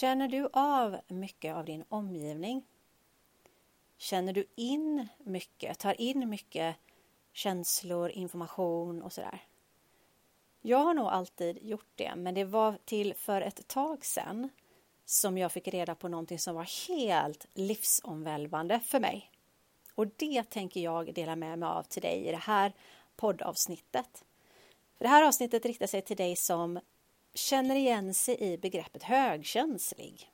Känner du av mycket av din omgivning? Känner du in mycket, tar in mycket känslor, information och sådär? Jag har nog alltid gjort det, men det var till för ett tag sedan som jag fick reda på någonting som var helt livsomvälvande för mig. Och det tänker jag dela med mig av till dig i det här poddavsnittet. För det här avsnittet riktar sig till dig som känner igen sig i begreppet högkänslig.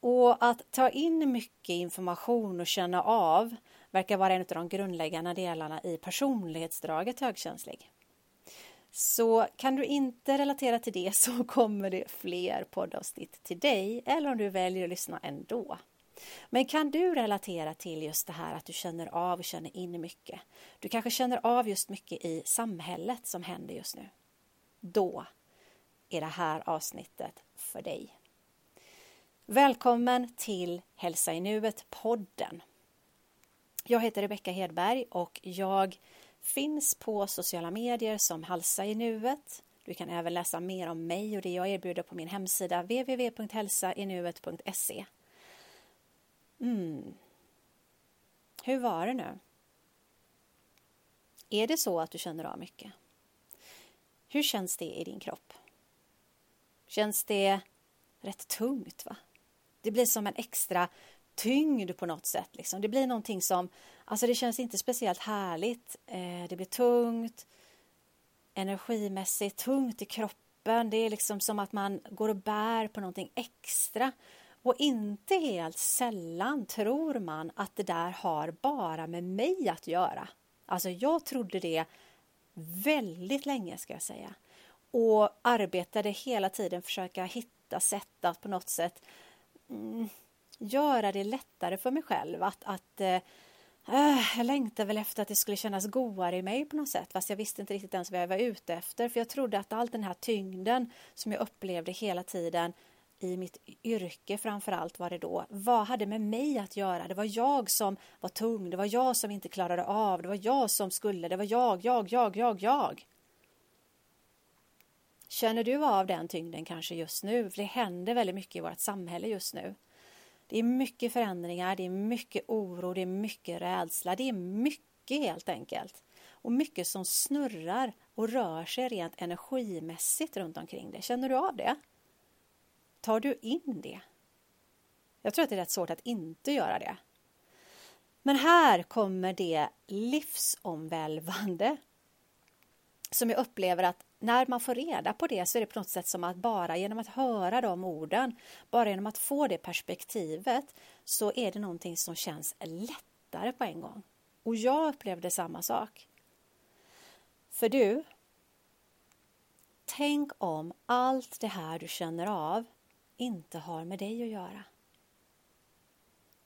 Och att ta in mycket information och känna av verkar vara en av de grundläggande delarna i personlighetsdraget högkänslig. Så kan du inte relatera till det så kommer det fler poddavsnitt till dig eller om du väljer att lyssna ändå. Men kan du relatera till just det här att du känner av och känner in mycket? Du kanske känner av just mycket i samhället som händer just nu. Då i det här avsnittet för dig. Välkommen till Hälsa i nuet-podden. Jag heter Rebecka Hedberg och jag finns på sociala medier som Halsa i nuet. Du kan även läsa mer om mig och det jag erbjuder på min hemsida www.hälsainuet.se. Mm. Hur var det nu? Är det så att du känner av mycket? Hur känns det i din kropp? Känns det rätt tungt? va? Det blir som en extra tyngd på något sätt. Liksom. Det blir någonting som, alltså det känns inte speciellt härligt. Eh, det blir tungt, energimässigt, tungt i kroppen. Det är liksom som att man går och bär på någonting extra. Och inte helt sällan tror man att det där har bara med mig att göra. Alltså jag trodde det väldigt länge ska jag säga. Och arbetade hela tiden försöka hitta sätt att på något sätt mm, göra det lättare för mig själv. Att, att eh, äh, jag längtade väl efter att det skulle kännas godare i mig på något sätt. Fast jag visste inte riktigt ens vad jag var ute efter. För jag trodde att all den här tyngden som jag upplevde hela tiden i mitt yrke framför allt var det då. Vad hade med mig att göra? Det var jag som var tung. Det var jag som inte klarade av. Det var jag som skulle. Det var jag, jag, jag, jag, jag. Känner du av den tyngden kanske just nu? För det händer väldigt mycket i vårt samhälle just nu. Det är mycket förändringar, det är mycket oro, det är mycket rädsla, det är mycket helt enkelt. Och mycket som snurrar och rör sig rent energimässigt runt omkring dig. Känner du av det? Tar du in det? Jag tror att det är rätt svårt att inte göra det. Men här kommer det livsomvälvande som jag upplever att när man får reda på det så är det på något sätt som att bara genom att höra de orden, bara genom att få det perspektivet så är det någonting som känns lättare på en gång. Och jag upplevde samma sak. För du, tänk om allt det här du känner av inte har med dig att göra.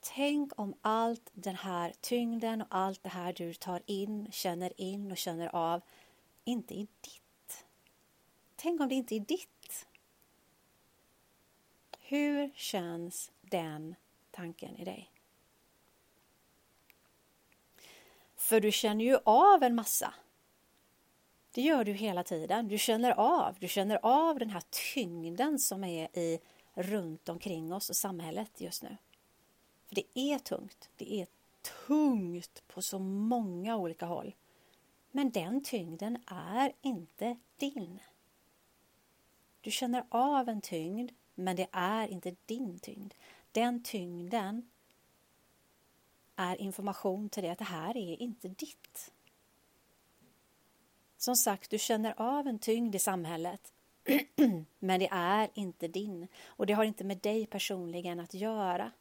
Tänk om allt den här tyngden och allt det här du tar in, känner in och känner av inte är ditt. Tänk om det inte är ditt. Hur känns den tanken i dig? För du känner ju av en massa. Det gör du hela tiden. Du känner av, du känner av den här tyngden som är i runt omkring oss och samhället just nu. För det är tungt. Det är tungt på så många olika håll. Men den tyngden är inte. Du känner av en tyngd, men det är inte din tyngd. Den tyngden är information till dig att det här är inte ditt. Som sagt, du känner av en tyngd i samhället men det är inte din och det har inte med dig personligen att göra.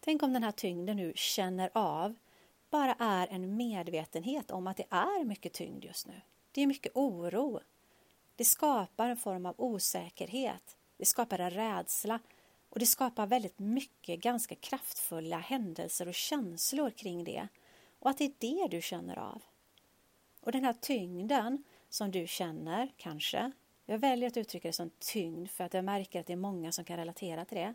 Tänk om den här tyngden du känner av bara är en medvetenhet om att det är mycket tyngd just nu. Det är mycket oro. Det skapar en form av osäkerhet. Det skapar en rädsla och det skapar väldigt mycket ganska kraftfulla händelser och känslor kring det. Och att det är det du känner av. Och den här tyngden som du känner, kanske. Jag väljer att uttrycka det som tyngd för att jag märker att det är många som kan relatera till det.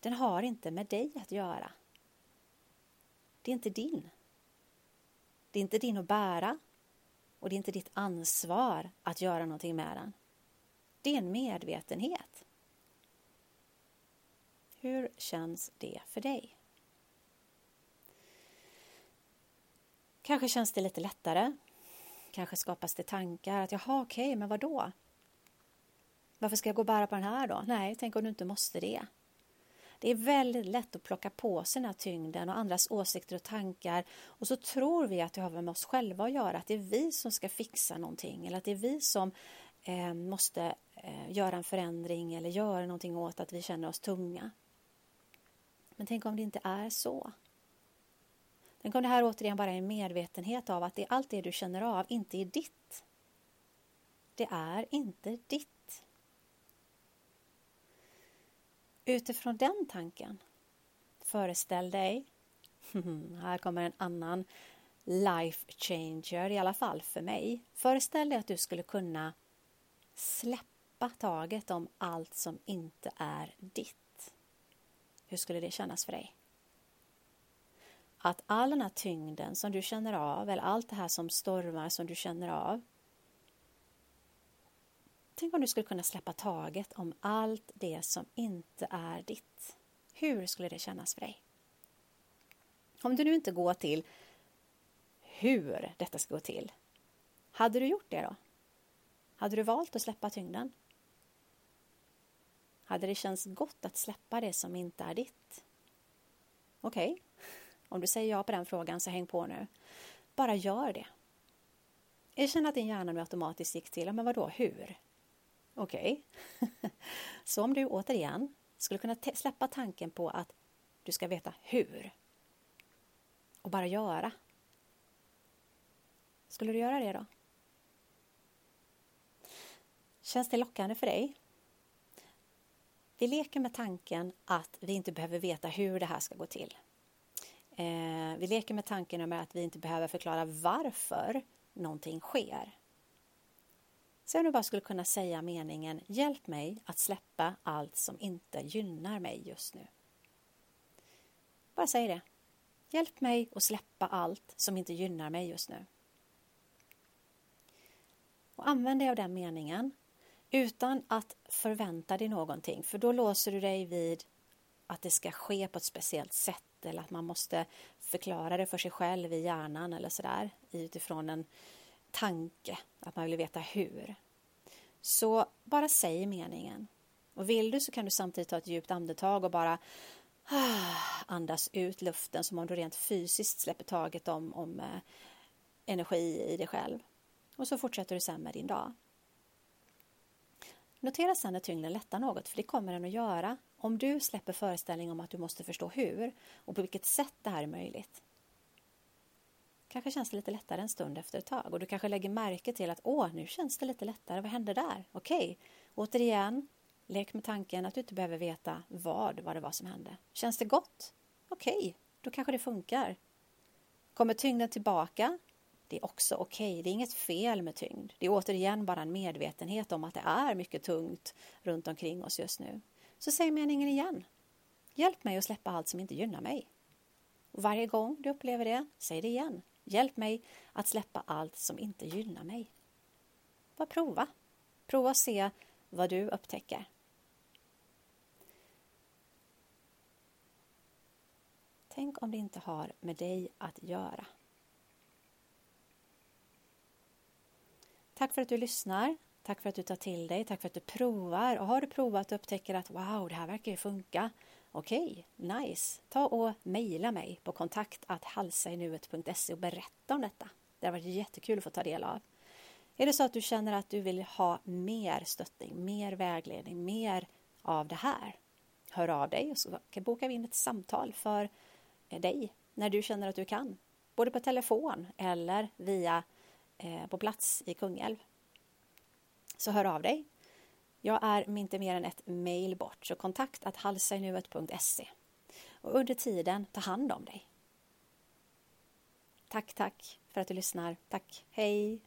Den har inte med dig att göra. Det är inte din. Det är inte din att bära och det är inte ditt ansvar att göra någonting med den. Det är en medvetenhet. Hur känns det för dig? Kanske känns det lite lättare. Kanske skapas det tankar att jaha, okej, okay, men vad då? Varför ska jag gå och bära på den här då? Nej, tänk om du inte måste det. Det är väldigt lätt att plocka på sig den här tyngden och andras åsikter och tankar och så tror vi att det har med oss själva att göra, att det är vi som ska fixa någonting eller att det är vi som eh, måste eh, göra en förändring eller göra någonting åt att vi känner oss tunga. Men tänk om det inte är så? Tänk om det här återigen bara är en medvetenhet av att det, allt det du känner av inte är ditt. Det är inte ditt. Utifrån den tanken, föreställ dig, här kommer en annan life changer, i alla fall för mig. Föreställ dig att du skulle kunna släppa taget om allt som inte är ditt. Hur skulle det kännas för dig? Att all den här tyngden som du känner av, eller allt det här som stormar som du känner av, Tänk om du skulle kunna släppa taget om allt det som inte är ditt. Hur skulle det kännas för dig? Om du nu inte går till hur detta ska gå till, hade du gjort det då? Hade du valt att släppa tyngden? Hade det känts gott att släppa det som inte är ditt? Okej, okay. om du säger ja på den frågan så häng på nu. Bara gör det. Erkänn att din hjärna nu automatiskt gick till, men vadå, hur? Okej. Okay. Så om du återigen skulle kunna släppa tanken på att du ska veta hur och bara göra. Skulle du göra det då? Känns det lockande för dig? Vi leker med tanken att vi inte behöver veta hur det här ska gå till. Eh, vi leker med tanken om att vi inte behöver förklara varför någonting sker. Så om du bara skulle kunna säga meningen Hjälp mig att släppa allt som inte gynnar mig just nu. Bara säg det. Hjälp mig att släppa allt som inte gynnar mig just nu. Och använd dig av den meningen utan att förvänta dig någonting, för då låser du dig vid att det ska ske på ett speciellt sätt eller att man måste förklara det för sig själv i hjärnan eller sådär utifrån en tanke, att man vill veta hur. Så bara säg meningen. Och vill du så kan du samtidigt ta ett djupt andetag och bara ah, andas ut luften som om du rent fysiskt släpper taget om, om eh, energi i dig själv. Och så fortsätter du sen med din dag. Notera sen när tyngden lättar något, för det kommer den att göra om du släpper föreställningen om att du måste förstå hur och på vilket sätt det här är möjligt kanske känns det lite lättare en stund efter ett tag och du kanske lägger märke till att åh, nu känns det lite lättare. Vad hände där? Okej, återigen, lek med tanken att du inte behöver veta vad, vad det var som hände. Känns det gott? Okej, då kanske det funkar. Kommer tyngden tillbaka? Det är också okej. Det är inget fel med tyngd. Det är återigen bara en medvetenhet om att det är mycket tungt runt omkring oss just nu. Så säg meningen igen. Hjälp mig att släppa allt som inte gynnar mig. Och varje gång du upplever det, säg det igen. Hjälp mig att släppa allt som inte gynnar mig. Bara prova. Prova att se vad du upptäcker. Tänk om det inte har med dig att göra. Tack för att du lyssnar. Tack för att du tar till dig. Tack för att du provar. Och har du provat och upptäcker att wow, det här verkar ju funka. Okej, okay, nice. Ta och mejla mig på kontaktathalsainuet.se och berätta om detta. Det har varit jättekul att få ta del av. Är det så att du känner att du vill ha mer stöttning, mer vägledning, mer av det här? Hör av dig och så bokar vi in ett samtal för dig när du känner att du kan. Både på telefon eller via eh, på plats i Kungälv. Så hör av dig jag är inte mer än ett mejl bort, så kontakt halsainuet.se. Och under tiden, ta hand om dig. Tack, tack för att du lyssnar. Tack. Hej!